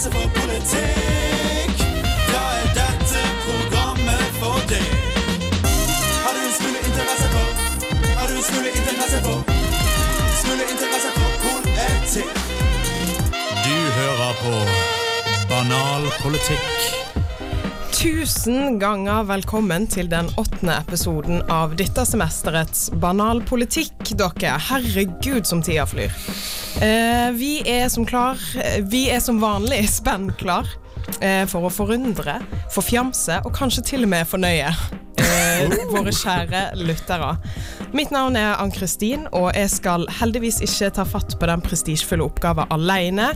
interesse for politikk, da er dette programmet for deg. Har du en smule interesse for Har du en smule interesse for Smule interesse for politikk? Du hører på Banal politikk. Tusen ganger velkommen til den åttende episoden av dette semesterets Banal politikk, dere. Herregud, som tida flyr. Eh, vi er som klar Vi er som vanlig spenn klar eh, for å forundre, forfjamse og kanskje til og med fornøye eh, våre kjære lyttere. Mitt navn er Ann-Kristin, og jeg skal heldigvis ikke ta fatt på den prestisjefulle oppgaven alene.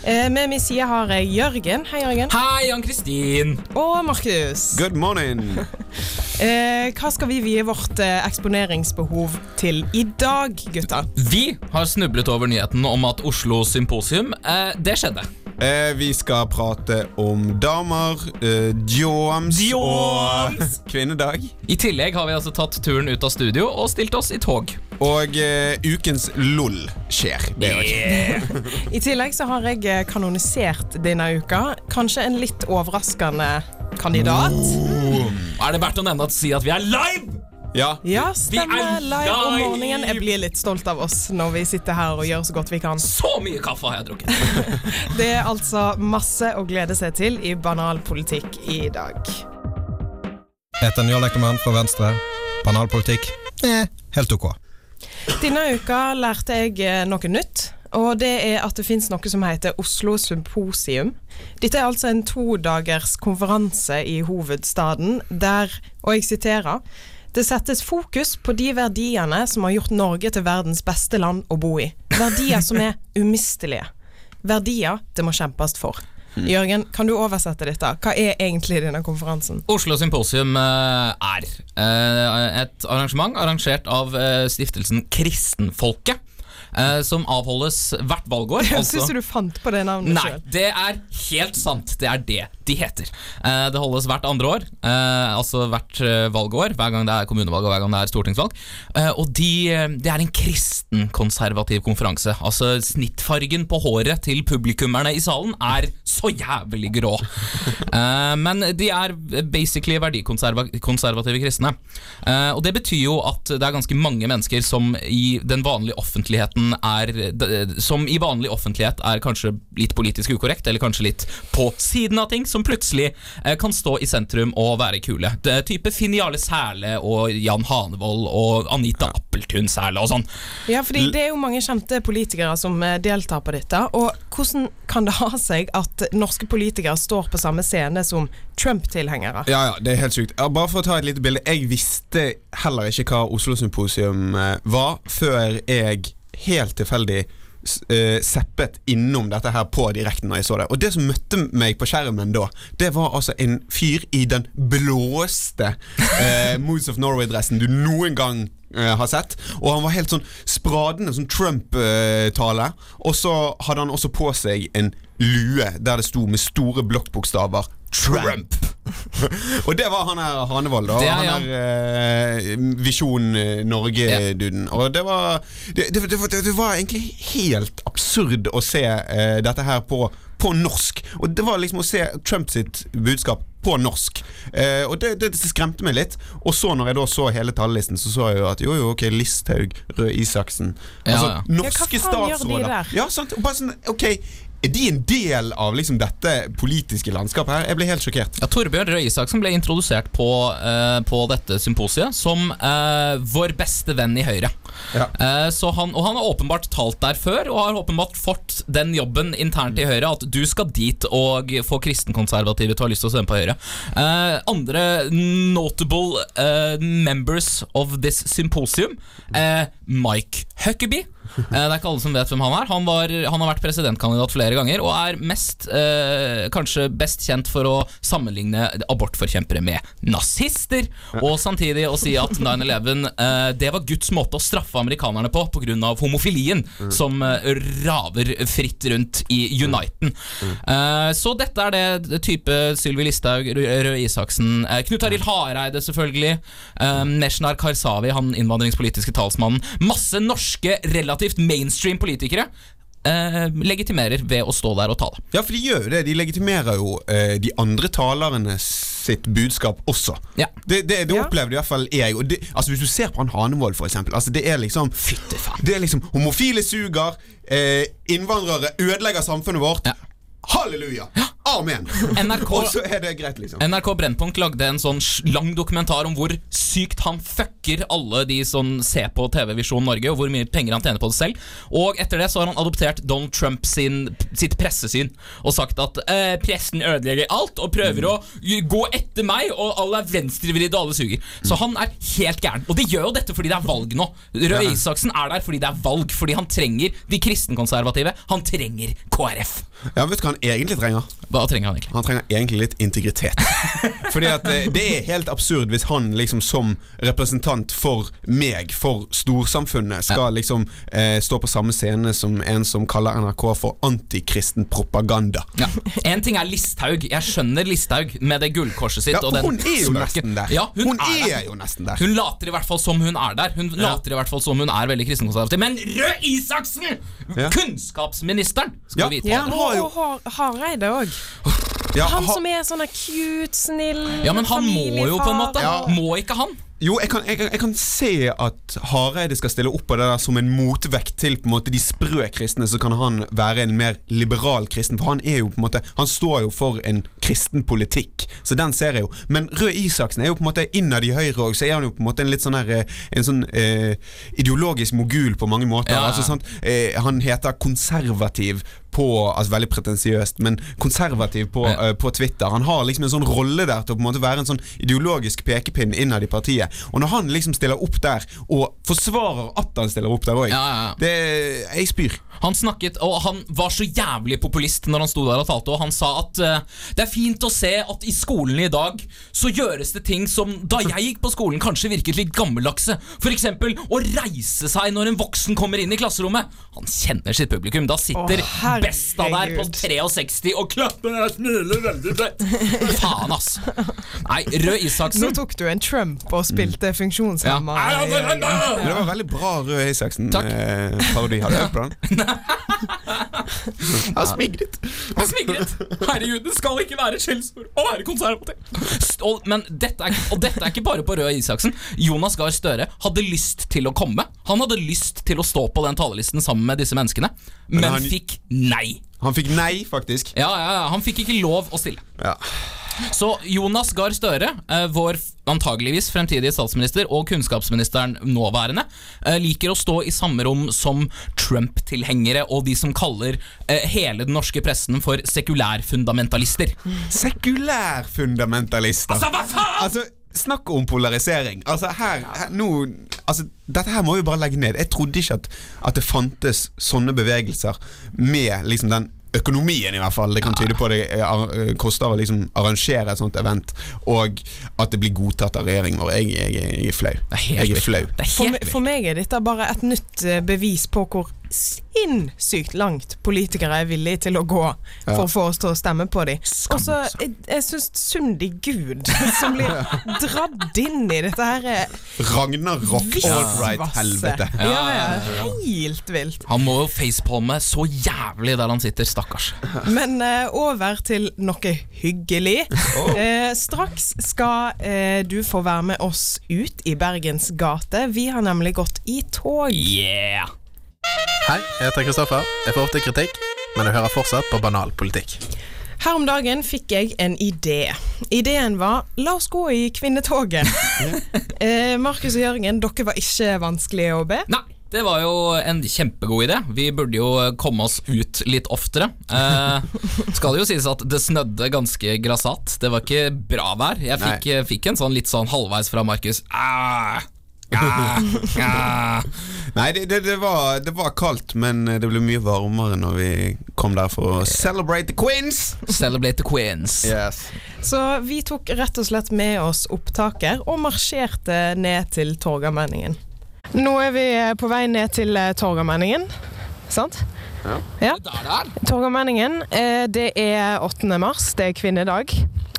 Eh, med min side har jeg Jørgen. Hei, Jørgen. Hei, Ann-Kristin! Og Markus. Good morning! Eh, hva skal vi vie vårt eh, eksponeringsbehov til i dag, gutta? Vi har snublet over nyheten om at Oslo Symposium eh, Det skjedde. Eh, vi skal prate om damer, eh, joams og kvinnedag. I tillegg har vi altså tatt turen ut av studio og stilt oss i tog. Og eh, ukens LOL skjer. Det er jo ikke. I tillegg så har jeg eh, kanonisert denne uka. Kanskje en litt overraskende kandidat. Er det verdt å nevne at si at vi er live? Ja. Ja, stemmer. er Live om morgenen. Jeg blir litt stolt av oss når vi sitter her og gjør så godt vi kan. Så mye kaffe har jeg drukket. Det er altså masse å glede seg til i banal politikk i dag. Etter Njål Eklemann fra Venstre. Banalpolitikk? Eh, helt ok. Denne uka lærte jeg eh, noe nytt. Og det er at det finnes noe som heter Oslo Symposium. Dette er altså en todagers konferanse i hovedstaden der, og jeg siterer, det settes fokus på de verdiene som har gjort Norge til verdens beste land å bo i. Verdier som er umistelige. Verdier det må kjempes for. Jørgen, kan du oversette dette? Hva er egentlig denne konferansen? Oslo Symposium eh, er eh, et arrangement arrangert av eh, stiftelsen Kristenfolket. Eh, som avholdes hvert valgår. Jeg altså- syns du fant på det navnet Nei, selv. det er helt sant. Det er det de heter. Eh, det holdes hvert andre år, eh, altså hvert eh, valgår, hver gang det er kommunevalg og hver gang det er stortingsvalg. Eh, og de, det er en kristenkonservativ konferanse. Altså Snittfargen på håret til publikummerne i salen er så jævlig grå. Men de er basically verdikonservative kristne. Og det betyr jo at det er ganske mange mennesker som i den vanlige offentligheten er Som i vanlig offentlighet er kanskje litt politisk ukorrekt, eller kanskje litt på siden av ting, som plutselig eh, kan stå i sentrum og være kule. Det type Finiale Sæle og Jan Hanevold og Anita Appeltun Sæle og sånn. Ja, fordi det er jo mange kjente politikere som eh, deltar på dette. Og hvordan kan det ha seg at norske politikere står på samme scene som Trump-tilhengere? Ja, ja, det er helt sykt. Ja, bare for å ta et lite bilde. Jeg visste heller ikke hva Oslo Symposium eh, var, før jeg helt tilfeldig eh, seppet innom dette her på direkten når jeg så det. Og det som møtte meg på skjermen da, det var altså en fyr i den blåeste uh, Moods of Norway-dressen du noen gang eh, har sett. Og han var helt sånn spradende sånn Trump-tale. og så hadde han også på seg en lue der det sto med store blokkbokstaver Trump. og det var han her Hanevold, da. Det er han er eh, Visjon eh, Norge-duden. Og det var det, det, det, var- det var egentlig helt absurd å se eh, dette her på, på norsk. Og det var liksom å se Trump sitt budskap på norsk. Eh, og det, det skremte meg litt. Og så når jeg da så hele tallelisten så så jeg jo at jo, jo, ok, Listhaug, Røe Isaksen Ja, Altså ja. norske Ja, hva faen gjør de statsråder. der? Ja, sant? Og bare sånn, ok er de en del av liksom dette politiske landskapet her? Jeg ble helt sjokkert. Ja, Torbjørn Røe Isaksen ble introdusert på, uh, på dette symposiet som uh, vår beste venn i Høyre. Ja. Uh, så han, og han har åpenbart talt der før, og har åpenbart fått den jobben internt i Høyre at du skal dit og få kristenkonservative til å ha lyst til å stemme på Høyre. Andre notable members of this symposium Mike Huckabee. Eh, det er ikke alle som vet hvem han er. Han, var, han har vært presidentkandidat flere ganger og er mest, eh, kanskje best kjent for å sammenligne abortforkjempere med nazister, og samtidig å si at 9-11 eh, det var Guds måte å straffe amerikanerne på pga. homofilien som eh, raver fritt rundt i Uniten. Eh, så dette er det, type Sylvi Listhaug, Røe Røe Isaksen, eh, Knut Arild Hareide selvfølgelig, eh, Neshnar Karsavi, han innvandringspolitiske talsmannen. Masse norske, relativt mainstream politikere. eh, legitimerer ved å stå der og tale. Ja, for de gjør jo det. De legitimerer jo eh, de andre talerne sitt budskap også. Ja. Det, det, det Ja. i hvert fall jeg. Og det, altså Hvis du ser på han Hanevold, for eksempel. Altså det er liksom Fytte faen. Det er liksom Homofile suger, eh, innvandrere ødelegger samfunnet vårt. Ja. Halleluja! Amen! NRK Og så er det greit, liksom. NRK Brennpunkt lagde en sånn lang dokumentar om hvor sykt han fucker alle de som ser på TV-Visjon Norge, og hvor mye penger han tjener på det selv. Og etter det så har han adoptert Donald Trump sin, sitt pressesyn og sagt at eh, pressen ødelegger alt og prøver å gå etter meg, og alle er venstrevridde og alle suger. Så han er helt gæren. Og de gjør jo dette fordi det er valg nå. Røe Isaksen er der fordi det er valg, fordi han trenger de kristenkonservative. Han trenger KrF. Ja, Vet du hva han egentlig trenger? Hva trenger han egentlig? Han trenger egentlig litt integritet. Fordi at eh, Det er helt absurd hvis han liksom som representant for meg, for storsamfunnet, skal liksom eh, stå på samme scene som en som kaller NRK for antikristen propaganda. Ja. En ting er Listhaug. Jeg skjønner Listhaug med det gullkorset sitt. Ja, og den Hun er jo smørken. nesten der. Ja, hun, hun er, er, jo nesten der. Hun later i hvert fall som hun er der. Hun later i hvert fall som hun er veldig kristenkonservativ. Men Røe Isaksen! Ja. Kunnskapsministeren! Skal Ja. vi vite. Ja, og, Hareide òg. Ja, Han som er sånn cute, snill Ja, men han må jo på en måte. Ja. Må ikke han? Jo, jeg kan, jeg, jeg kan se at Hareide skal stille opp på det der som en motvekt til på en måte de sprø kristne. Så kan han være en mer liberal kristen. For han er jo på en måte Han står jo for en kristen politikk, så den ser jeg jo. Men Røe Isaksen er jo på en måte innad i Høyre òg, så er han jo på en måte en litt sånn her eh, En sånn eh, ideologisk mogul på mange måter. Ja, ja. Altså, sant? Eh, han heter konservativ på Altså veldig pretensiøst, men konservativ på, Ja. eh, på Twitter. Han har liksom en sånn rolle der til å på en måte være en sånn ideologisk pekepinn innad i partiet. Og når han liksom stiller opp der, og forsvarer at han stiller opp der òg, Ja, ja, ja. det Jeg spyr. Han snakket, og han var så jævlig populist når han sto der og talte, og han sa at uh, det er fint å se at i skolen i dag så gjøres det ting som da jeg gikk på skolen kanskje virket litt gammeldagse. Eksempel å reise seg når en voksen kommer inn i klasserommet. Han kjenner sitt publikum. Da sitter Å, besta der på 63 og klapper og smiler veldig bredt. Faen, ass. Nei, Røe Nå tok du en Trump og spilte funksjonshemma. Ja. det var veldig bra Røe Isaksen-parodi. Har du hørt på den? Jeg har smigret. Han smigret. Herregud, det skal ikke være et skjellsord å være konservativ. Men dette er, og dette er ikke bare på Røe Isaksen. Jonas Gahr Støre hadde lyst til å komme. Han hadde lyst til å stå på den talerlisten sammen med disse menneskene, men, han- fikk nei. Han fikk nei, faktisk. Ja, ja, ja, Han fikk ikke lov å stille. Ja. Så Jonas Gahr Støre, eh, vår antageligvis fremtidige statsminister og kunnskapsministeren nåværende, eh, liker å stå i samme rom som Trump-tilhengere og de som kaller eh, hele den norske pressen for sekulærfundamentalister. Sekulærfundamentalister. Altså, hva faen?! Altså, Snakk om polarisering. Altså, her, her nå Altså, Dette her må vi bare legge ned. Jeg trodde ikke at, at det fantes sånne bevegelser med liksom den økonomien, i hvert fall. Det kan tyde på det eh, eh, koster å liksom arrangere et sånt event, og at det blir godtatt av regjeringen vår. Jeg, jeg, jeg er flau. Det er helt Jeg er flau. Er For, helt for meg er dette bare et nytt eh, bevis på hvor sinnssykt langt politikere er villige til å gå for å få oss til å stemme på dem. Og så jeg, jeg syns synd Gud som blir dratt inn i dette her eh, Ragnarok, Allright-helvete. Ja, ja, helt vilt. Han må jo facepalme så jævlig der han sitter, stakkars. Men uh, over til noe hyggelig. Eh, straks skal uh, du få være med oss ut i Bergens gate. Vi har nemlig gått i tog. Yeah! Hei, jeg heter Kristoffer. Jeg får ofte kritikk, men jeg hører fortsatt på banal politikk. Her om dagen fikk jeg en idé. Ideen var la oss gå i kvinnetoget. eh, Markus og Jørgen, dere var ikke vanskelige å be. Nei, det var jo en kjempegod idé. Vi burde jo komme oss ut litt oftere. Eh, skal det jo sies at det snødde ganske grassat. Det var ikke bra vær. Jeg fikk, fikk en sånn litt sånn halvveis fra Markus. Ah, Nei, det, det, det, var, det var kaldt, men det ble mye varmere når vi kom der for å celebrate the queens. Celebrate the queens. Yes. Så vi tok rett og slett med oss opptaker og marsjerte ned til Torgallmenningen. Nå er vi eh, på vei ned til eh, Torgallmenningen, sant? Ja. Der, der. Torgallmenningen, eh, det er 8. mars, det er kvinnedag.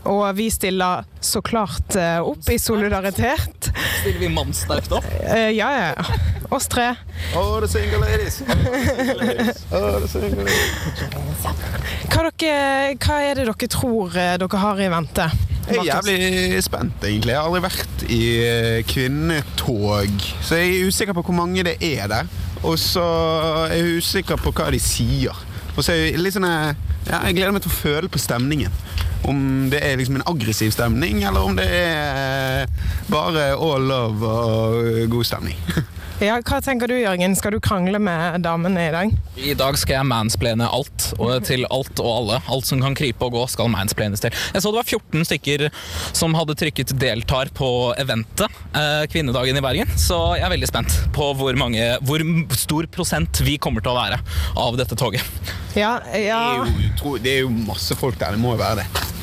Og vi stiller så klart eh, opp i solidaritet. Stiller vi mannsterkt opp? Eh, ja, ja. Oss tre. Oh, the single ladies. Oh, the single ladies. Oh, the single ladies. Hva, dere, hva er det dere tror eh, dere har i vente? Jeg er jævlig spent, egentlig. Jeg har aldri vært i kvinnetog, så jeg er usikker på hvor mange det er der. Og så er jeg usikker på hva de sier. Og så er jeg litt sånn ja, Jeg gleder meg til å føle på stemningen. Om det er liksom en aggressiv stemning, eller om det er bare all love og god stemning. Ja, hva tenker du, Jørgen? Skal du krangle med damene i dag? I dag skal jeg mansplane alt, og til alt og alle. Alt som kan krype og gå, skal mansplanes til. Jeg så det var 14 stykker som hadde trykket 'deltar' på eventet eh, Kvinnedagen i Bergen, så jeg er veldig spent på hvor, mange, hvor stor prosent vi kommer til å være av dette toget. Ja, Det ja, er jo, det er jo masse folk der, det må jo være det.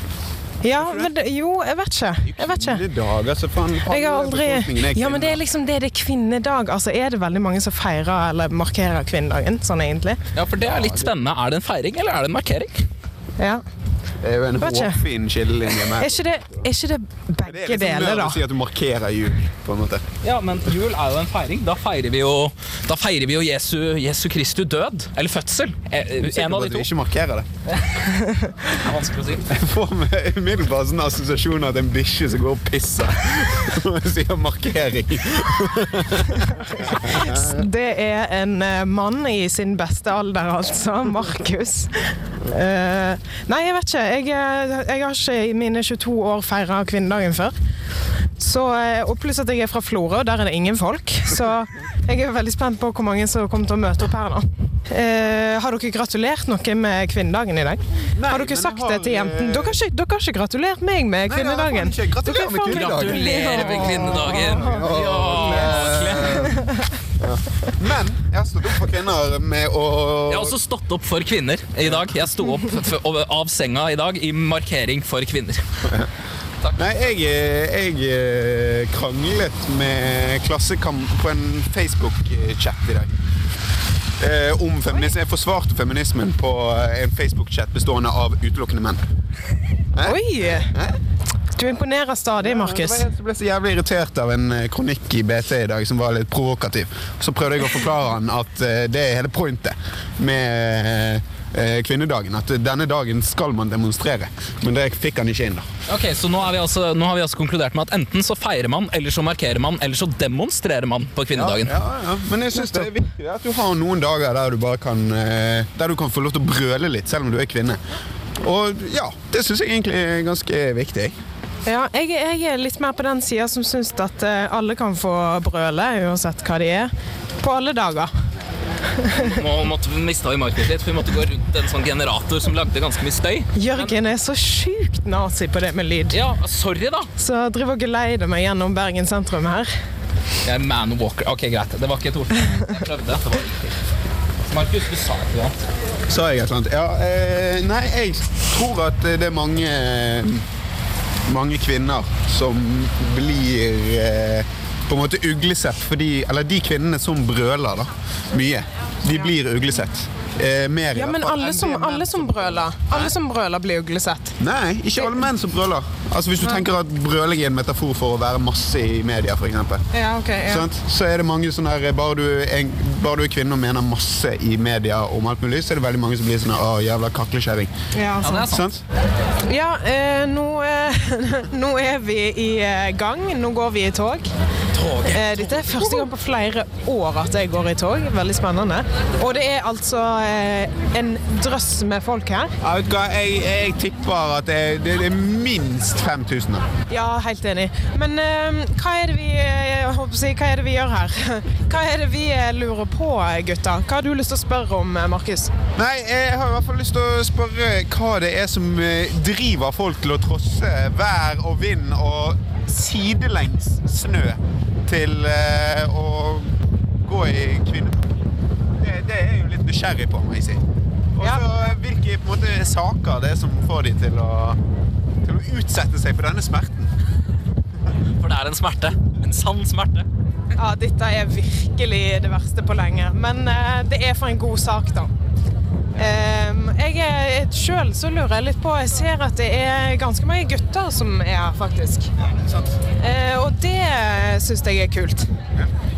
Ja men det, jo, jeg vet ikke. Jeg vet ikke. Kvinnedag, altså faen. Jeg har aldri er Ja, men det er liksom det det er kvinnedag. Altså, er det veldig mange som feirer eller markerer kvinnedagen, sånn egentlig? Ja, for det er litt spennende. Er det en feiring, eller er det en markering? Ja. Det er jo en hårfin skillelinje Er med ikke det, er ikke det Det er begge liksom deler, mer da? å si at du markerer jul, på en måte. Ja, men jul er jo en feiring. Da feirer vi jo, da feirer vi jo Jesu, Jesu Kristu død. Eller fødsel. Eh, Sikker En av de vi to. ikke markerer det. Det er vanskelig å si. Jeg får med umiddelbart sånne assosiasjon av at en bikkje som går og pisser når jeg sier markering. Det er en eh, mann i sin beste alder, altså. Markus. Uh, nei, jeg vet ikke. Jeg, eh, jeg har ikke i mine 22 år feira kvinnedagen før. Så, eh, og pluss at jeg er fra Florø, og der er det ingen folk. Så jeg er veldig spent på hvor mange som kommer til å møte opp her nå. Eh, har dere gratulert noe med kvinnedagen i dag? har dere sagt har, det til jentene? Dere, dere har ikke gratulert meg med Nei, kvinnedagen. ikke. Gratulerer med kvinnedagen. Gratulerer med kvinnedagen. Ja, Men jeg har stått opp for kvinner med å Jeg har også stått opp for kvinner i dag. Jeg sto opp av senga i dag i markering for kvinner. Nei, jeg, eh, jeg eh, kranglet med Klassekamp på en Facebook-chat i dag. Eh, om feminisme. Jeg forsvarte feminismen på eh, en Facebook-chat bestående av utelukkende menn. Oi! Du imponerer stadig, Markus. Jeg ble så jævlig irritert av en eh, kronikk i BT i dag som var litt provokativ. Så prøvde jeg å forklare han at eh, det er hele pointet med eh, kvinnedagen. At denne dagen skal man demonstrere. Men det fikk han ikke inn, da. Ok, Så nå, er vi altså, nå har vi altså konkludert med at enten så feirer man, eller så markerer man, eller så demonstrerer man på kvinnedagen. Ja, ja. Men jeg syns det er viktig at du har noen dager der du bare kan eh, Der du kan få lov til å brøle litt, selv om du er kvinne. Og ja, det syns jeg egentlig er ganske viktig. Ja, jeg, jeg er litt mer på den sida som syns at eh, alle kan få brøle, uansett hva de er. På alle dager. Nå måtte vi mista vi Markus litt, for vi måtte gå rundt en sånn generator som lagde ganske mye støy. Jørgen er så sjukt nazi på det med lyd. Ja, sorry, da. Så jeg driver og geleider meg gjennom Bergen sentrum her. Jeg er man walker. Ok, greit. Det var ikke et ord. Jeg prøvde. Det var ikke. Markus, du sa et eller annet. Sa jeg et eller annet? Ja, eh, nei, jeg tror at det er mange Mange kvinner som blir eh, på en måte uglesett fordi Eller de kvinnene som brøler da mye, de blir uglesett. Eh, mer Ja, men alle som, alle som brøler Alle som brøler blir uglesett. Nei, ikke alle menn som brøler. Altså Hvis du tenker at brøling er en metafor for å være masse i media, f.eks. Ja, okay, Ja. Så er det mange sånne her, bare, du er, en- bare du er kvinne og mener masse i media om alt mulig, så er det veldig mange som blir sånn Å, jævla kaklekjerring. Ja, Ja, er sant. Sant? Ja, eh, nå, eh, nå er vi i eh, gang. Nå går vi i tog. Eh, dette er første gang på flere år at jeg går i tog. Veldig spennende. Og det er altså eh, en drøss med folk her. Ja, vet du hva, jeg, jeg tipper at det, det, er minst 5000. da. Ja, helt enig. Men eh, hva, er det vi, hva er det vi gjør her? Hva er det vi lurer på, gutta? Hva har du lyst til å spørre om, Markus? Nei, jeg har i hvert fall lyst til å spørre hva det er som driver folk til å trosse vær og vind og sidelengs snø til eh, å gå i kvinne. Det, det er jeg jo litt nysgjerrig på, må jeg si. Og så Ja. hvilke på en måte, saker det er som får de til å, til å utsette seg for denne smerten. For det er en smerte. En sann smerte. Ja, dette er virkelig det verste på lenge. Men eh, det er for en god sak, da. Sjøl så lurer jeg litt på Jeg ser at det er ganske mange gutter som er her, faktisk. Eh, og det syns jeg er kult.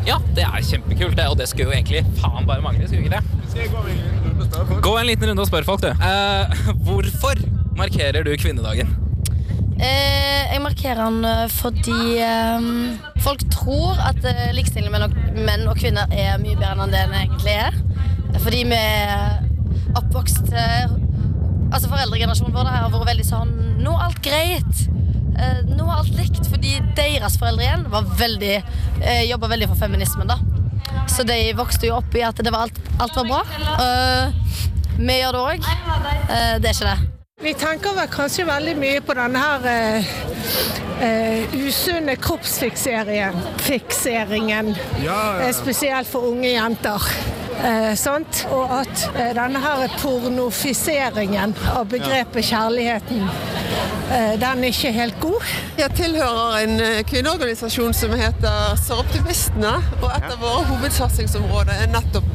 Ja, det er kjempekult, det, og det skulle jo egentlig faen bare mangle. Skulle ikke det? Gå en liten runde og spør folk, du. Eh, hvorfor markerer du kvinnedagen? Eh, jeg markerer den eh, fordi eh, folk tror at eh, likestilling mellom menn og kvinner er mye bedre enn det den egentlig er. Fordi vi er oppvokst eh, Altså Foreldregenerasjonen vår har vært veldig sånn Nå er alt greit. Eh, nå er alt likt. Fordi deres foreldre igjen var veldig eh, jobba veldig for feminismen. da Så de vokste jo opp i at det var alt, alt var bra. Eh, vi gjør det òg. det er ikke det. Vi tenker vel kanskje veldig mye på denne her eh, eh, usunne kroppsfikseringen, fikseringen, eh, spesielt for unge jenter. Eh, sant? Og at eh, denne her pornofiseringen av begrepet kjærligheten, eh, den er ikke helt god. Jeg tilhører en eh, kvinneorganisasjon som heter Søroptimistene. Og et av våre hovedsatsingsområder er nettopp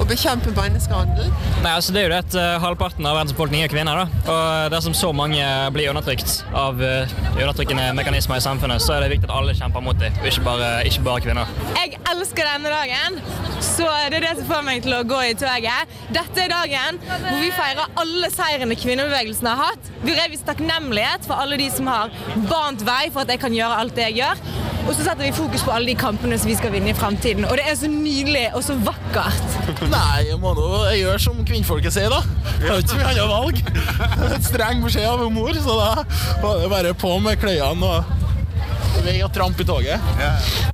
å bekjempe menneskehandel. Nei, altså Det er jo det at uh, halvparten av verdens befolkning er kvinner. da. Og Dersom så mange blir undertrykt av uh, undertrykkende mekanismer i samfunnet, så er det viktig at alle kjemper mot dem, og ikke bare, ikke bare kvinner. Jeg elsker denne dagen, så det er det som får meg til å gå i toget. Dette er dagen hvor vi feirer alle seirene kvinnebevegelsen har hatt. Vi viser takknemlighet for alle de som har bant vei for at jeg kan gjøre alt det jeg gjør. Og så setter vi fokus på alle de kampene som vi skal vinne i fremtiden. Og det er så nydelig og så vakkert. Nei, jeg må nå jeg gjør som kvinnfolket sier, da. Jeg har ikke så mye annet valg. Et streng beskjed av mor, så da var det bare på med kløyene og vei og tramp i toget.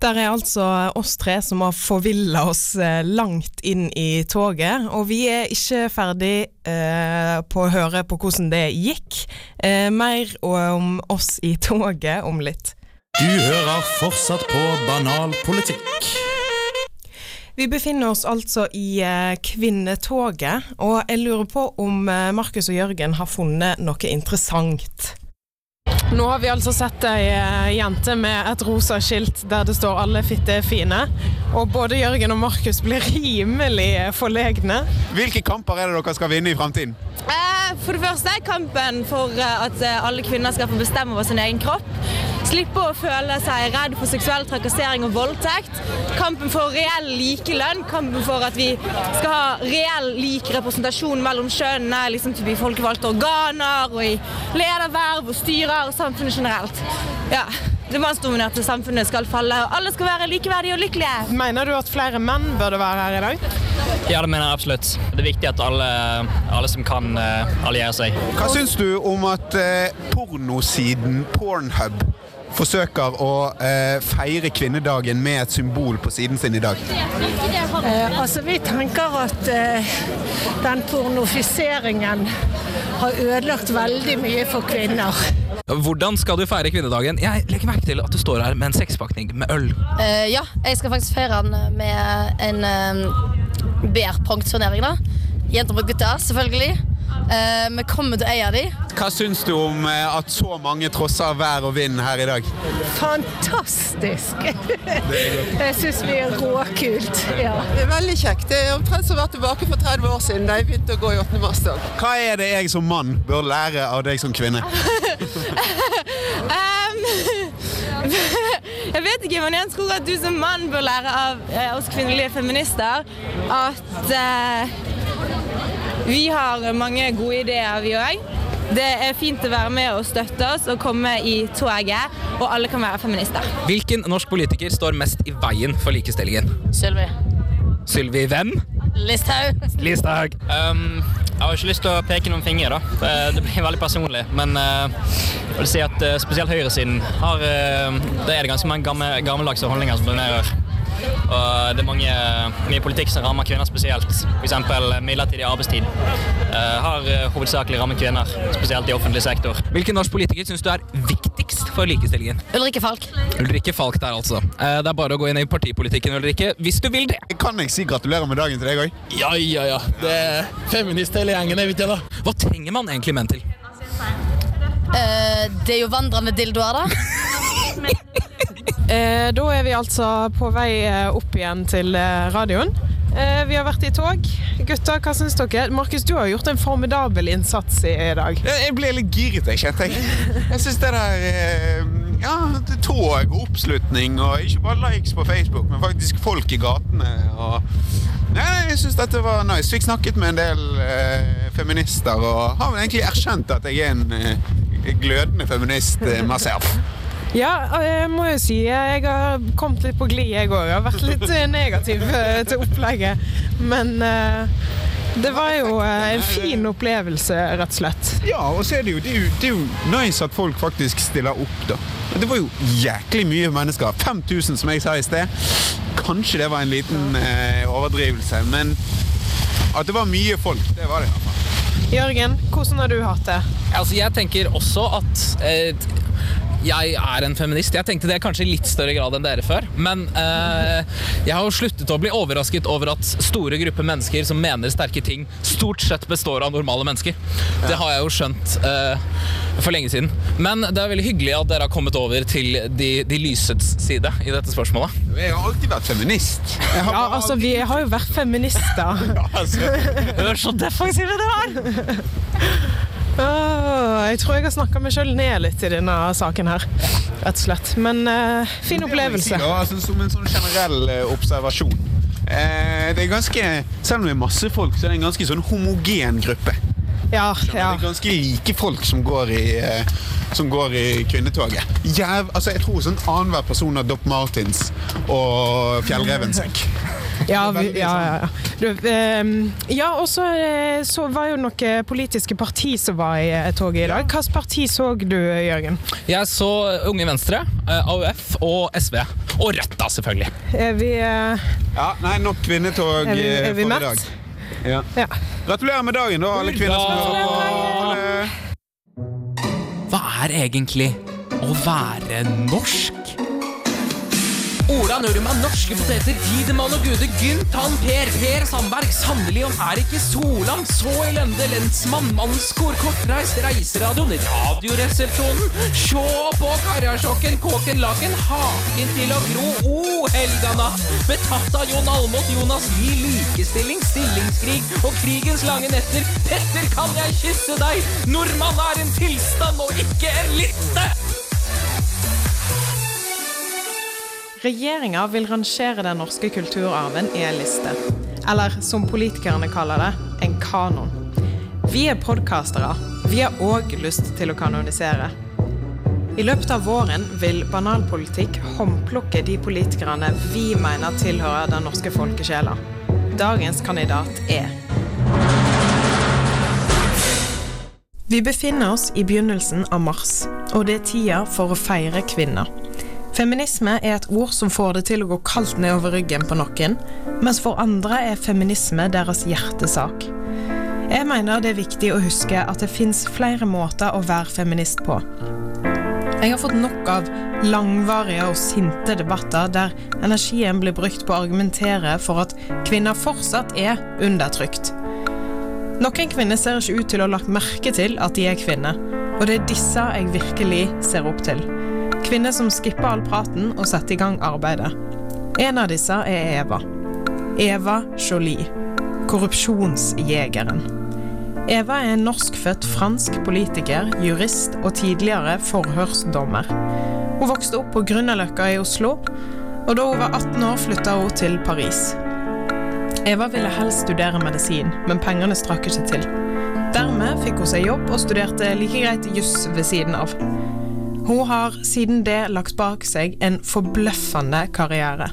Der er altså oss tre som har forvilla oss eh, langt inn i toget, og vi er ikke ferdig eh, på å høre på hvordan det gikk. Eh, mer om oss i toget om litt. Du hører fortsatt på Banal politikk. Vi befinner oss altså i eh, Kvinnetoget, og jeg lurer på om eh, Markus og Jørgen har funnet noe interessant. Nå har vi altså sett ei eh, jente med et rosa skilt der det står 'alle fitte er fine'. Og både Jørgen og Markus blir rimelig eh, forlegne. Hvilke kamper er det dere skal vinne i fremtiden? Eh, For det første er kampen for at alle kvinner skal få bestemme over sin egen kropp. Slippe å føle seg redd for seksuell trakassering og voldtekt. Kampen for reell likelønn. Kampen for at vi skal ha reell lik representasjon mellom kjønnene liksom i folkevalgte organer og i lederverv og styrer og samfunnet generelt. Ja, Det mannsdominerte samfunnet skal falle, og alle skal være likeverdige og lykkelige. Mener du at flere menn burde være her i dag? Ja, det mener jeg absolutt. Det er viktig at alle, alle som kan, eh, allierer seg. Hva syns du om at eh, pornosiden Pornhub forsøker å eh, feire kvinnedagen med et symbol på siden sin i dag? Eh, altså, vi tenker at eh, den pornofiseringen har ødelagt veldig mye for kvinner. Hvordan skal du feire kvinnedagen? Jeg legger merke til at du står her med en sekspakning med øl. Eh, ja, jeg skal faktisk feire den med en uh, beer-pong-turnering. da. Jenter mot gutter, selvfølgelig. Eh, vi kommer til å eie de. Hva syns du om eh, at så mange trosser vær og vind her i dag? Fantastisk! Jeg syns vi er råkult. Ja. Det er veldig kjekt. Det er omtrent som å være tilbake for 30 år siden da jeg begynte å gå i 8. mars-dag. Hva er det jeg som mann bør lære av deg som kvinne? Um, jeg vet ikke, men jeg tror at du som mann bør lære av eh, oss kvinnelige feminister at eh, vi har mange gode ideer, vi òg. Det er fint å være med og støtte oss og komme i toget, og alle kan være feminister. Hvilken norsk politiker står mest i veien for likestillingen? Sylvi. Sylvi hvem? Listhaug. Listhaug. Um, jeg har ikke lyst til å peke noen fingre, da. Eh, Det blir veldig personlig. Men uh, jeg vil si at eh, spesielt høyresiden har uh, Det er det ganske mange gammel, gammeldagse holdninger som dominerer. Og det er mange, mye politikk som rammer kvinner spesielt. F.eks. midlertidig arbeidstid. eh, har eh, hovedsakelig rammet kvinner, spesielt i offentlig sektor. Hvilken norsk politiker syns du er viktigst for likestillingen? Ulrikke Falk. Ulrikke Falk der, altså. Eh, Det er bare å gå inn i partipolitikken, Ulrikke, hvis du vil det. Kan jeg si gratulerer med dagen til deg òg? Ja, ja, ja. Det er feminist hele gjengen, jeg vet ikke da. Hva trenger man egentlig menn til? Uh, det er jo vandrende dildoer, da. Eh, da er vi altså på vei eh, opp igjen til eh, radioen. Vi har vært i tog. Gutter, hva syns dere? Markus, du har gjort en formidabel innsats i, dag. Jeg ble litt giret, jeg, kjente jeg. Jeg syns det der Ja, tog og oppslutning, og ikke bare likes på Facebook, men faktisk folk i gatene. Og Nei, jeg syns dette var nice. Fikk snakket med en del eh, feminister, og har vel egentlig erkjent at jeg er en eh, glødende feminist eh, myself. Ja, jeg må jo si jeg har kommet litt på glid, jeg òg. Jeg har vært litt eh, negativ eh, til opplegget. Men eh, det var jo en fin opplevelse, rett og slett. Ja, og så er det jo, det er jo, det er jo nice at folk faktisk stiller opp, da. Det var jo jæklig mye mennesker. 5000, som jeg sa i sted. Kanskje det var en liten eh, overdrivelse, men at det var mye folk, det var det. i hvert fall. Jørgen, hvordan har du hatt det? Altså, jeg tenker også at eh, jeg er en feminist. Jeg tenkte det kanskje i litt større grad enn dere før. Men eh, jeg har jo sluttet å bli overrasket over at store grupper mennesker som mener sterke ting, stort sett består av normale mennesker. Det har jeg jo skjønt eh, for lenge siden. Men det er veldig hyggelig at dere har kommet over til de, de lysets side i dette spørsmålet. Jeg har alltid vært feminist. Har Ja, altså, vi har jo vært feminister. altså, Hør så defensive dere er! Åh, jeg tror jeg har snakka meg sjøl ned litt i denne saken her, rett og slett. Men uh, fin opplevelse. si, altså, som en sånn generell uh, observasjon. Uh, det er ganske, Selv om det er masse folk, så er det en ganske sånn homogen gruppe. Ja, ja. Det er ganske like folk som går i, som går i kvinnetoget. Jæv, altså jeg tror sånn annenhver person har Dopp Martins og Fjellrevensekk. Ja, vi, ja, ja, ja. Du, ehm, ja, og så, eh, så var jo noen politiske parti som var i eh, toget i dag. Hvilket parti så du, Jørgen? Jeg så Unge Venstre, eh, AUF og SV. Og Rødt, da, selvfølgelig. Er vi eh, Ja, nei, nok kvinnetog Er vi- eh, er vi for i dag. Ja. Ja. Gratulerer med dagen, da, alle kvinner som hører på. Hva er egentlig å være norsk? Ola Nørman, norske poteter, Tidemann og Gude, Gynt, han Per, Per Sandberg, sannelig om er ikke Solan, så elende lensmann, mannskor, kortreist, reiseradioen, radioresepsjonen, sjå på karasjokken, kåken, laken, haken til å gro, o oh, natt, betatt av Jon Almot, Jonas Lie, likestilling, stillingskrig og krigens lange netter, Petter, kan jeg kysse deg? Nordmann er en tilstand og ikke en liste! Regjeringa vil rangere den norske kulturarven i en liste. Eller som politikerne kaller det, en kanon. Vi er podkastere. Vi har òg lyst til å kanonisere. I løpet av våren vil banalpolitikk håndplukke de politikerne vi mener tilhører den norske folkesjela. Dagens kandidat er Vi befinner oss i begynnelsen av mars, og det er tida for å feire kvinner. Feminisme er et ord som får det til å gå kaldt nedover ryggen på noen, mens for andre er feminisme deres hjertesak. Jeg mener det er viktig å huske at det fins flere måter å være feminist på. Jeg har fått nok av langvarige og sinte debatter der energien blir brukt på å argumentere for at kvinner fortsatt er undertrykt. Noen kvinner ser ikke ut til å ha lagt merke til at de er kvinner, og det er disse jeg virkelig ser opp til. Kvinner som skipper all praten og setter i gang arbeidet. En av disse er Eva. Eva Jolie. Korrupsjonsjegeren. Eva er en norskfødt fransk politiker, jurist og tidligere forhørsdommer. Hun vokste opp på Grünerløkka i Oslo, og da hun var 18 år flytta hun til Paris. Eva ville helst studere medisin, men pengene strakk ikke til. Dermed fikk hun seg jobb og studerte like greit juss ved siden av. Hun har siden det lagt bak seg en forbløffende karriere.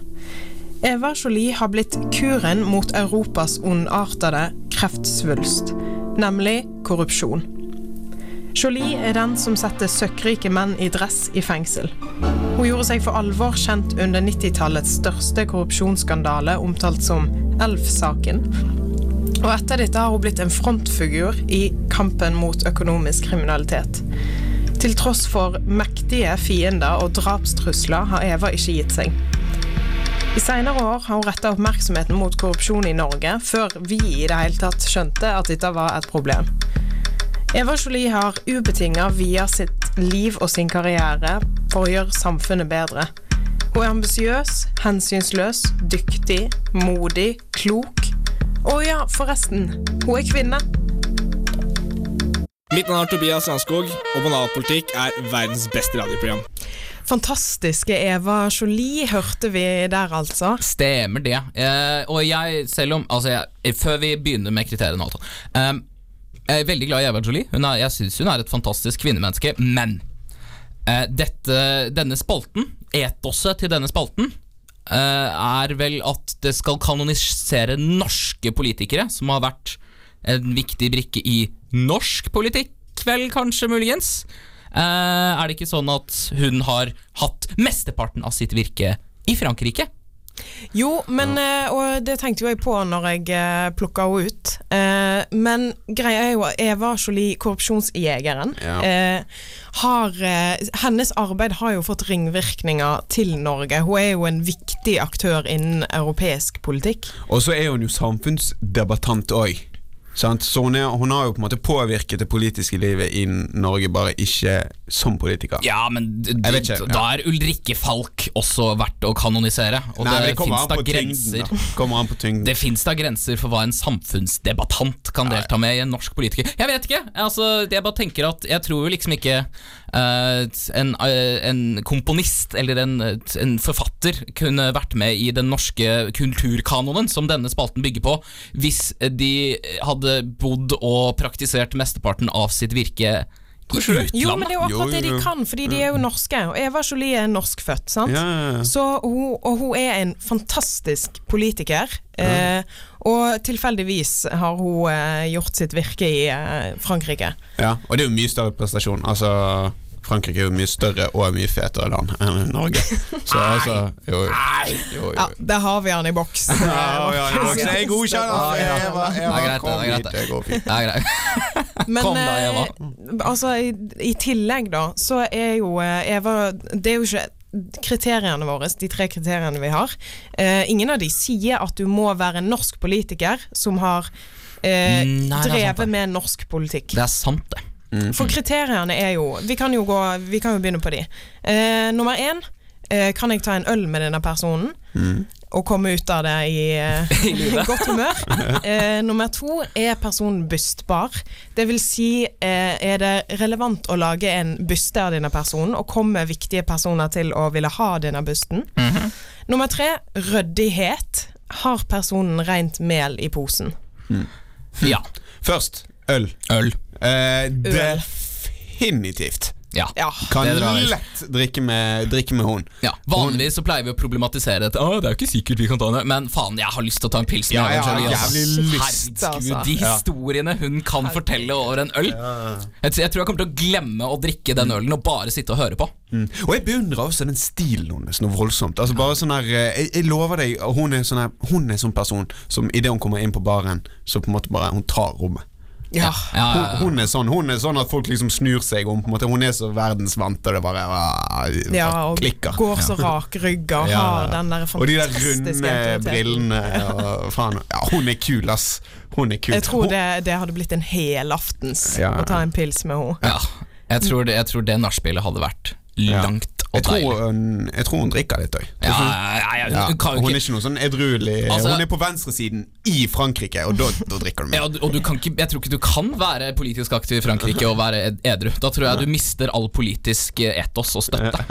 Eva Jolie har blitt kuren mot Europas ondartede kreftsvulst, nemlig korrupsjon. Jolie er den som setter søkkrike menn i dress i fengsel. Hun gjorde seg for alvor kjent under 90-tallets største korrupsjonsskandale, omtalt som Elf-saken. Og etter dette har hun blitt en frontfigur i kampen mot økonomisk kriminalitet. Til tross for mektige fiender og drapstrusler har Eva ikke gitt seg. I senere år har hun retta oppmerksomheten mot korrupsjon i Norge, før vi i det hele tatt skjønte at dette var et problem. Eva Jolie har ubetinga via sitt liv og sin karriere for å gjøre samfunnet bedre. Hun er ambisiøs, hensynsløs, dyktig, modig, klok. Og ja, forresten, hun er kvinne. Mitt navn er Tobias Strandskog, og Banalpolitikk er verdens beste radioprogram. Fantastiske Eva Jolie hørte vi der, altså. Stemmer det. Eh, og jeg, selv om Altså, jeg, før vi begynner med kriteriene og alt sånt, eh, Jeg er veldig glad i Eva Jolie. Hun er, jeg syns hun er et fantastisk kvinnemenneske, men eh, dette, denne spalten, etoset til denne spalten, eh, er vel at det skal kanonisere norske politikere, som har vært en viktig brikke i norsk politikk, vel, kanskje, muligens. Uh, er det ikke sånn at hun har hatt mesteparten av sitt virke i Frankrike? Jo, men uh, Og det tenkte jo jeg på når jeg uh, plukka henne ut. Eh, men greia er jo at Eva Jolie, korrupsjonsjegeren, Ja. eh, har eh, Hennes arbeid har jo fått ringvirkninger til Norge. Hun er jo en viktig aktør innen europeisk politikk. Og så er hun jo samfunnsdebattant òg. Sant? Så hun, er, hun har jo på en måte påvirket det politiske livet i Norge, bare ikke som politiker. Ja, men ikke, da er Ulrikke Falk også verdt å kanonisere. Og Nei, det, det fins finnes da grenser tyngden, da. Det fins da grenser for hva en samfunnsdebattant kan delta med i en norsk politiker. Jeg vet ikke! Altså, jeg bare tenker at Jeg tror jo liksom ikke en, eh, en komponist eller en, en forfatter kunne vært med i den norske kulturkanonen som denne spalten bygger på, hvis de hadde bodd og praktisert mesteparten av sitt virke utlandet. Jo, men det er jo akkurat det de kan, fordi de er jo norske. Og Eva Jolie er norskfødt, sant? Ja, ja, ja. Så hun, og hun er en fantastisk politiker. Eh, og tilfeldigvis har hun eh, gjort sitt virke i eh, Frankrike. Ja, og det er jo mye større prestasjon. Altså, Frankrike er jo mye større og mye fetere land enn Norge. Så altså Jo, jo. jo, jo. Ja, der har vi han i boks. Ja, ja, boks. Jeg godkjenner. Ja, ja. Eva, Det Eva, kom det hit. Det går fint. Men Kom da, Eva. eh, altså, i, i tillegg, da, så er jo eh, Eva Det er jo ikke kriteriene våre, de tre kriteriene vi har. Eh, ingen av de sier at du må være en norsk politiker som har eh, Nei, drevet med norsk politikk. Det er sant, det. For kriteriene er jo Vi kan jo, gå, vi kan jo begynne på de. Eh, nummer én. Eh, kan jeg ta en øl med denne personen? Og komme ut av det i, i godt humør. Eh, nummer to. Er personen bystbar? Det vil si, eh, er det relevant å lage en byste av denne personen, og kommer viktige personer til å ville ha denne bysten? Nummer tre. Ryddighet. Har personen rent mel i posen? Ja. Først øl. Øl. Eh, definitivt. Ja. Kan det drar lett drikke med, drikke med hun. Ja, Vanligvis så pleier vi å problematisere dette. Å, det er jo ikke sikkert vi kan ta henne Men faen, jeg har lyst til å ta en pils med Ja, Herregud, altså. de historiene hun kan fortelle over en øl. Jeg, tror- jeg tror jeg kommer til å glemme å drikke den ølen og bare sitte og høre på. Mm. Og jeg beundrer også den stilen hennes noe voldsomt. Altså bare sånn her, eh, jeg, jeg lover deg, hun er sånn her, hun er sånn person som idet hun kommer inn på baren, så på en måte bare hun tar rommet. Ja. Hun, hun, er sånn, hun er sånn at folk liksom snur seg om. På en måte. Hun er så verdensvant, og det bare ah, Ja, og klikker. går så rak rygg og Ja. har den der Og de der runde brillene. Og, faen, ja, hun er kul, ass. Hun er kul. Jeg tror det, det hadde blitt en helaftens Ja. å ta en pils med henne. Ja, jeg tror det, jeg tror det nachspielet hadde vært langt jeg tror, hun, jeg tror hun drikker litt òg. Ja, ja, ja, hun hun er ikke noe sånn edruelig. Altså- hun er på venstresiden i Frankrike, og da, da drikker du Ja, mye. og og du kan ikke, jeg tror ikke du kan være politisk aktiv i Frankrike og være edru. Da tror jeg du mister all politisk eh, etos og støtte.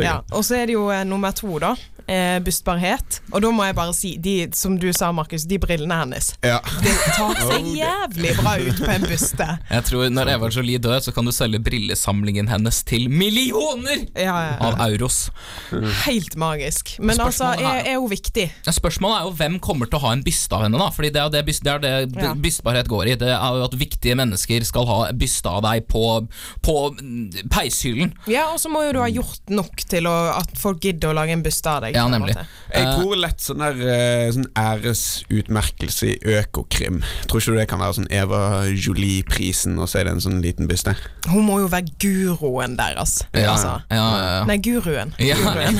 Ja, og så er det jo eh, nummer to, da. Eh, bustbarhet. Og da må jeg bare si, de, som du sa, Markus, de brillene hennes. Ja. Det tar seg jævlig bra ut på en buste. Jeg tror Når Eva Jolie dør, så kan du selge brillesamlingen hennes til millioner Ja, ja, av euros. Helt magisk. Men altså, er, er- hun viktig? Ja, Spørsmålet er jo hvem kommer til å ha en byste av henne. da Fordi Det er det, byst- det, er det bystbarhet går i. Det er jo at viktige mennesker skal ha byste av deg på, på peishyllen. Ja, og så må jo du ha gjort nok til å, at folk gidder å lage en buste av deg. Ja, på nemlig. måte. Jeg tror lett sånn der eh, sånn æresutmerkelse i Økokrim. Tror ikke du det kan være sånn Eva Jolie-prisen, og så er det en sånn liten byste? Hun må jo være guroen deres. Ja, altså. ja, ja, ja. Nei, guruen. Ja, Guruen.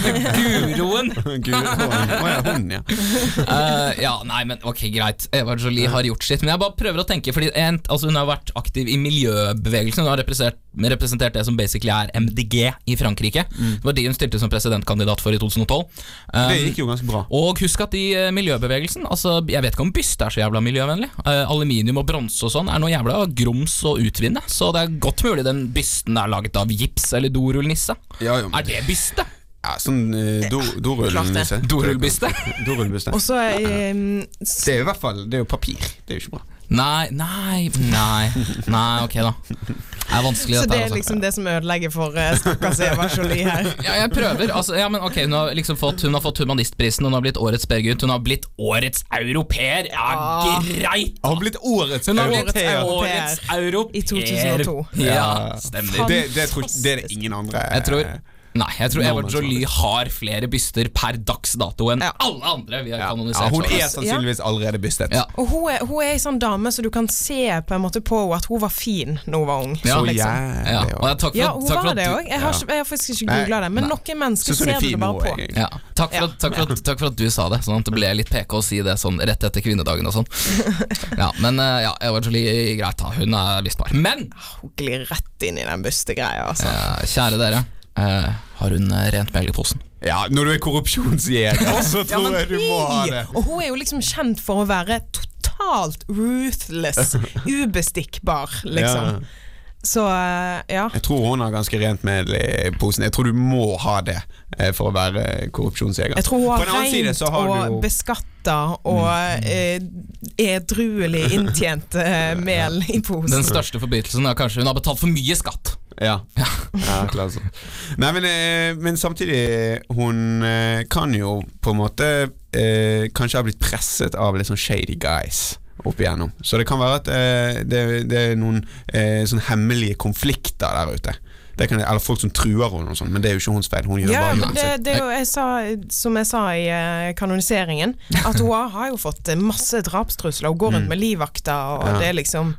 Guroen! Guroen. Å ja, hun, ja. Uh, ja, nei, men ok, greit. Eva Jolie har gjort sitt. Men jeg bare prøver å tenke, fordi en, altså hun har vært aktiv i miljøbevegelsen. Hun har representert, representert det som basically er MDG i Frankrike. Det var de hun stilte som presidentkandidat for i 2012. Um, Det gikk jo ganske bra. Og husk at i eh, miljøbevegelsen Altså, Jeg vet ikke om byste er så jævla miljøvennlig. Eh, aluminium og bronse og sånn er noe jævla grums å utvinne. Så det er godt mulig den bysten er laget av gips eller dorullnisse. Er det byste? Ja, sånn uh, do, dorullnisse. Dorullbyste? Dorullbyste. Og så ehm, Det er jo i hvert fall Det er jo papir. Det er jo ikke bra. Nei, nei, nei. Nei, ok, da. Det er vanskelig, Så dette det her, er altså. liksom det som ødelegger for uh, stakkars Eva Jolie her. Ja, jeg prøver. Altså, ja, men ok, Hun har liksom fått, hun har fått humanistprisen, hun har blitt årets bergutt, hun har blitt årets europeer. Ja, Ah. greit! Har blitt årets Hun har blitt europeer. årets europeer. I 2002. Ja, stemmer. Det, det, tror, det er det ingen andre Jeg tror Nei, jeg tror Eva Jolie har flere byster per dags dato enn alle andre vi har ja, kanonisert. Hun er sannsynligvis allerede bystet. Ja. Og hun er, hun er ei sånn dame så du kan se på en måte på henne at hun var fin når hun var ung. Ja, liksom. ja. Og jeg- takk for, Ja, hun takk for var at det du- òg. Jeg, har jeg har faktisk ikke googla det, men nei. noen mennesker er ser du det bare på. Ja. Takk, for at, takk, for at, takk for at du sa det, sånn at det ble litt PK å si det sånn rett etter kvinnedagen og sånn. Ja, men eh, ja, Eva Jolie, greit da, hun er lystbar. Men Hun glir rett inn i den bystegreia, altså. kjære dere, eh, har hun eh, rent mel i posen? Ja, når du er korrupsjonsjeger, så tror ja, jeg du må ha det. Og hun er jo liksom kjent for å være totalt ruthless, ubestikkbar, liksom. Ja. Så eh, ja. Jeg tror hun har ganske rent mel i posen. Jeg tror du må ha det for å være korrupsjonsjeger. Jeg tror hun har rent har og du jo beskatta og mm. edruelig inntjent mel i posen. Den største forbrytelsen er kanskje hun har betalt for mye skatt. Ja. ja klart sånn. Nei, men, eh, men samtidig Hun eh, kan jo på en måte eh, kanskje ha blitt presset av litt sånn shady guys opp igjennom. Så det kan være at eh, det, det er noen eh, sånn hemmelige konflikter der ute. Det kan, eller folk som truer henne og sånn, men det er jo ikke hennes feil. Hun gjør Ja, bare det, det jo, jeg sa, som jeg sa i eh, kanoniseringen, at hun har- jo fått masse drapstrusler. Hun går rundt Mm. med livvakter, og Ja. det er liksom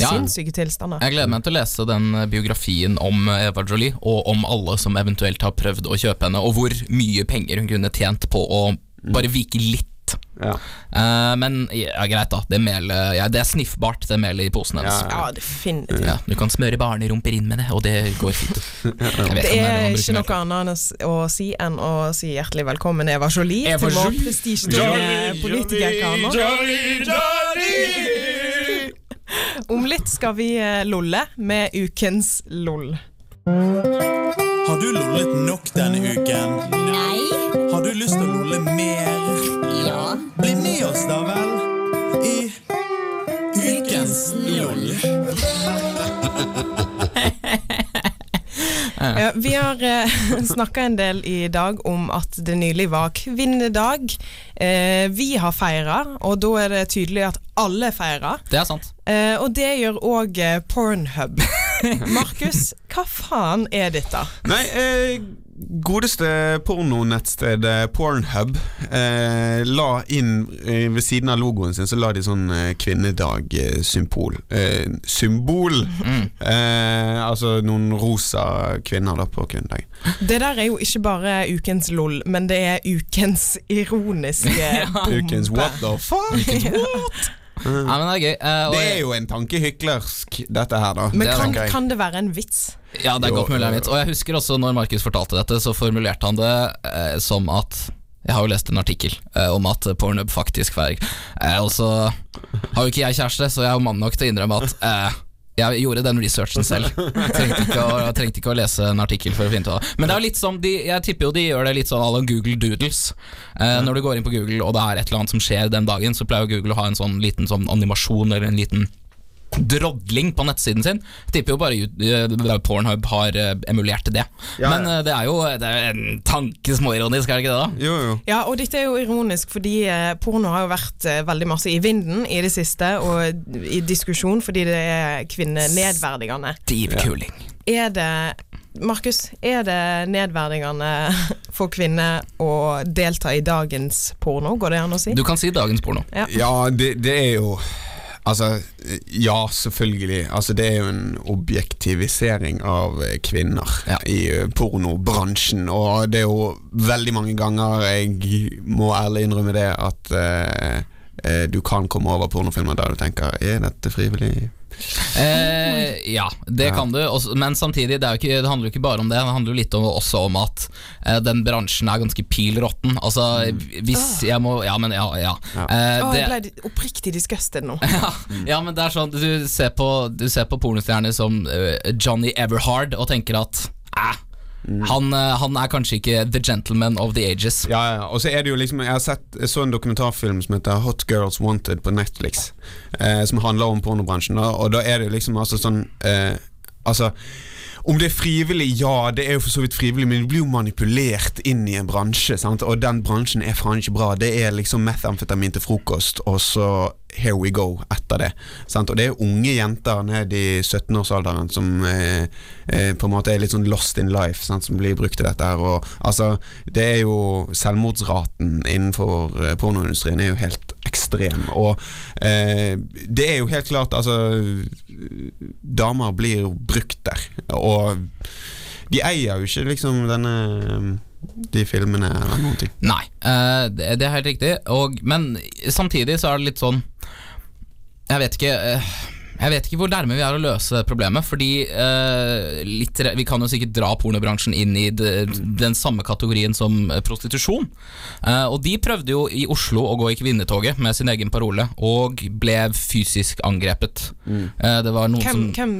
Ja. sinnssyke tilstander. Jeg gleder meg til å lese den eh, biografien om eh, Eva Jolie, og om alle som eventuelt har prøvd å kjøpe henne, og hvor mye penger hun kunne tjent på å bare vike litt. Eh, men ja, greit, da. Det, melet, ja, det er sniffbart, det melet i posen hennes. Ja, definitivt. Ja, du kan smøre barnerumper inn med det, og det går fint. Det er ikke noe annet å si enn å si hjertelig velkommen Eva Jolie Eva til vår Jolie. prestisjetunge politikerkamer. Om litt skal vi eh, lolle med ukens LOL. Har du lollet nok denne uken? Nei. Har du lyst til å lolle mer? Ja. Bli med oss da vel i Ukens loll. Ja, vi har eh, snakka en del i dag om at det nylig var kvinnedag. Eh, vi har feira, og da er det tydelig at alle feirer. Det er sant. Eh, og det gjør òg eh, Pornhub. Markus, hva faen er dette? Nei, eh, godeste pornonettstedet Pornhub eh, la inn eh, ved siden av logoen sin Så la de sånn eh, kvinnedag-symbol. Eh, symbol! Eh, altså noen rosa kvinner da på kvinnedagen. Det der er jo ikke bare ukens lol, men det er ukens ironiske ja. Ukens what the fuck? Ja, men det er gøy. eh, og Det jeg- er jo en tankehyklersk, dette her, da. Men Det kan, kan det være en vits? Ja, det er Jo, godt mulig det er jo. Og jeg husker også når Markus fortalte dette, så formulerte han det eh, som at jeg har jo lest en artikkel eh, om at Pornhub faktisk feirer. Eh, og så har jo ikke jeg kjæreste, så jeg er jo mann nok til å innrømme at eh, jeg gjorde den researchen selv. Trengte ikke, å, trengte ikke å lese en artikkel for å finne ut av det. Men det er litt som de, jeg tipper jo de gjør det litt sånn à la Google Doodles. Eh, når du går inn på Google og det er et eller annet som skjer den dagen, så pleier jo Google å ha en sånn liten sånn animasjon eller en liten drodling på nettsiden sin. Jeg tipper jo bare eh, Pornhub har eh, emulert det. Ja, Men eh, det er jo det er en tanke småironisk, er det ikke det? da? Jo, jo. Ja, og dette er jo ironisk, fordi porno har jo vært veldig masse i vinden i det siste, og i diskusjon fordi det er kvinnenedverdigende. Stiv kuling. Er det Markus, er det nedverdigende for kvinner å delta i dagens porno? Går det an å si? Du kan si dagens porno. Ja. Ja, det, det er jo Altså, ja, selvfølgelig. Altså, det er jo en objektivisering av kvinner kvinner i eh, pornobransjen. Og det er jo veldig mange ganger jeg må ærlig innrømme det at eh, du kan komme over pornofilmer der du tenker Er dette frivillig Eh, ja, det Ja. kan du, også, men samtidig, det, er jo ikke, det handler jo ikke bare om det. Det handler jo litt om, også om at eh, den bransjen er ganske pil råtten. Altså, hvis jeg må Ja, men ja. ja. Eh, det, jeg ble oppriktig disgusted nå. ja, men det er sånn Du ser på, du ser på pornostjerner som uh, Johnny Everhard og tenker at eh, han, eh, han er kanskje ikke the gentleman of the ages. Ja, ja, og så er det jo liksom Jeg har sett, så en dokumentarfilm som heter Hot Girls Wanted på Netflix, eh, som handler om pornobransjen, og, og da er det liksom altså sånn eh, Altså om det er frivillig, ja, det er jo for så vidt frivillig, men du blir jo manipulert inn i en bransje, sant? og den bransjen er faen ikke bra. Det er liksom methamfetamin til frokost, og så here we go etter det. Sant? Og det er unge jenter ned i 17-årsalderen som eh, eh, på en måte er litt sånn lost in life, sant? som blir brukt til dette her. Og altså, det er jo selvmordsraten innenfor eh, pornoindustrien er jo helt ekstrem. Og eh, det er jo helt klart, altså Damer blir brukt der. Og de eier jo ikke liksom denne de filmene eller noen ting. Nei, eh, det er helt riktig. Og, men samtidig så er det litt sånn Jeg vet ikke eh, jeg vet ikke hvor nærme vi er å løse problemet. Fordi eh, litt, Vi kan jo sikkert dra pornobransjen inn i de, den samme kategorien som eh, prostitusjon. Eh, og de prøvde jo i Oslo å gå i kvinnetoget med sin egen parole, og ble fysisk angrepet. Eh, det var noen Hvem, som hvem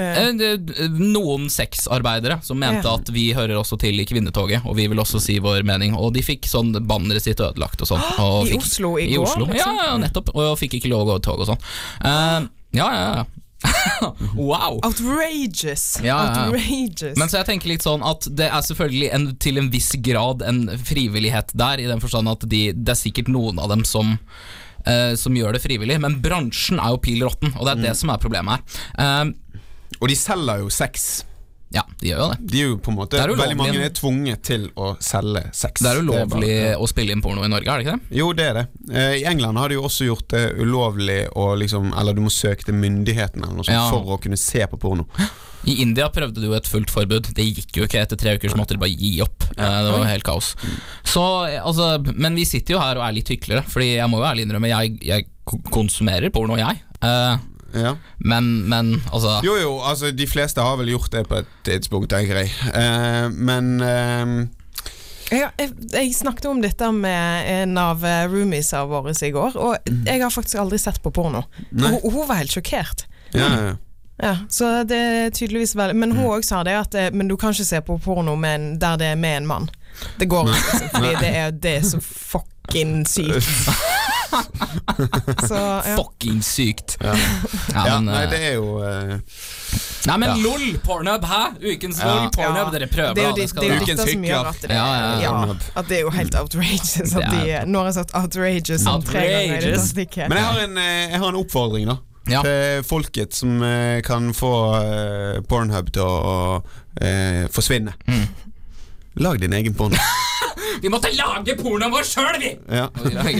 eh, Eh, Noen sexarbeidere som mente Ja. at vi hører også til i kvinnetoget, og vi vil også si vår mening. Og de fikk sånn banneret sitt ødelagt og sånn. I fikk- Oslo i går, Oslo. liksom? Ja, ja, nettopp. Og fikk ikke lov å gå i tog og sånn. Ja, ja, ja. wow. Outrageous. Ja, ja, ja. Outrageous. Men så jeg tenker litt sånn at det er selvfølgelig en, til en viss grad en frivillighet der, i den forstand at de, det er sikkert noen av dem som uh, som gjør det frivillig, men bransjen er jo pil råtten, og det er det som er problemet her. Uh, og de selger jo sex. Ja, de gjør jo det. De er jo på en måte er. Veldig mange er tvunget til å selge sex. Det er ulovlig bare- å spille inn porno i Norge, er det ikke det? Jo, det er det. Eh, I England har de jo også gjort det ulovlig liksom Eller du må søke til myndighetene Ja. for å kunne se på porno. I India prøvde du jo et fullt forbud. Det gikk jo ikke. Etter tre uker så måtte de bare gi opp. Eh, Det var jo helt kaos. Så, eh, altså, men vi sitter jo her og er litt hyklere, Fordi jeg må jo ærlig innrømme, jeg, jeg konsumerer porno, jeg. Eh, Men, men altså Jo, jo, altså de fleste har vel gjort det på et tidspunkt, tenker jeg. Eh, men eh, Ja, jeg, jeg snakket om dette med en av eh, roomiesa våre i går, og jeg har faktisk aldri sett på porno. Nei. Hun, hun var helt sjokkert. ja, ja, ja. Ja, så det er tydeligvis veldig Men hun òg sa det at eh, Men du kan ikke se på porno med en, der det er med en mann. Det går ikke, liksom, fordi det er, det er så fucking sykt. Så, ja. Fucking sykt. Ja. Ja, Ja, men, nei, det er jo uh, Nei, men Ja. LOL, pornhub, hæ? Ukens Ja. LOL, pornhub, dere prøver, det er jo, de, det, Det er dette som gjør at det, Ja, ja, ja. ja, at det er jo helt outrageous. At de, nå har jeg sagt outrageous ganger Outrageous. Men jeg har en, eh, jeg har en oppfordring, da. Til folket som eh, kan få eh, Pornhub til å eh, forsvinne. Mm. Lag din egen porno. Vi måtte lage pornoen vår sjøl, vi! Ja.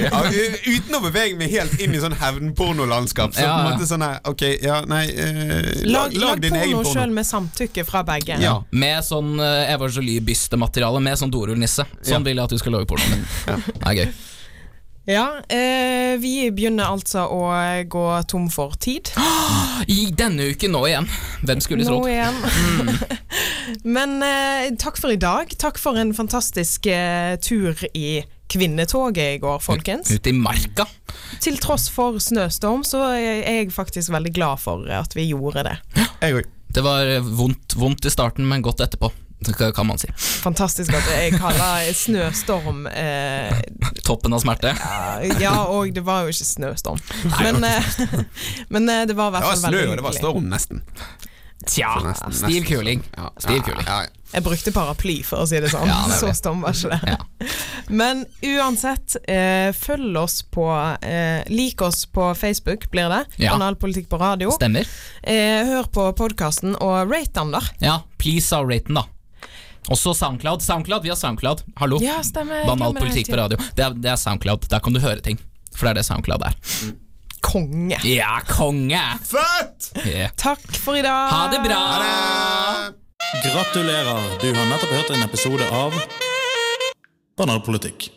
Ja, uten å bevege meg helt inn i sånn hevnpornolandskap. Så Ja, på en måte sånn her Ok, ja, nei eh, Lag, lag, lag lag din egen porno porno. sjøl med samtykke fra begge. Ja. Med sånn uh, Eva Jolie-bystemateriale, med sånn dorullnisse. Sånn Ja. vil jeg at du skal lage pornoen din. Det er gøy. Ja, eh, vi begynner altså å gå tom for tid. I denne uken nå igjen. Hvem skulle Nå trodd? igjen. Men eh, takk for i dag. Takk for en fantastisk eh, tur i kvinnetoget i går, folkens. Ute i marka. Til tross for snøstorm, så er jeg faktisk veldig glad for at vi gjorde det. Jeg òg. Det var eh, vondt, vondt i starten, men godt etterpå. Det kan- man si. Fantastisk at jeg kaller snøstorm eh, Toppen av smerte. Ja, og det var jo ikke snøstorm. Men, eh, men eh, det var i Det var snø, og det var storm, nesten. Tja, nesten, stiv kuling. Stiv kuling. Ja, ja. Jeg brukte paraply, for å si det sånn. Ja, det Så stum var ikke det. Men uansett, eh, følg oss på eh, Lik oss på Facebook, blir det. Ja. Analpolitikk på radio. Stemmer. Eh, hør på podkasten, og rate den, da. Ja, please are raten, da. Også Soundcloud. Soundcloud, Vi har Soundcloud. Hallo. Ja, stemmer. Banal politikk på radio. Det er, det er Soundcloud. Der kan du høre ting. For det er det Soundcloud er. Konge. Ja, konge! Fett! Yeah. Takk for i dag. Ha det bra! Ha det. Gratulerer, du har nettopp hørt en episode av Banalpolitikk.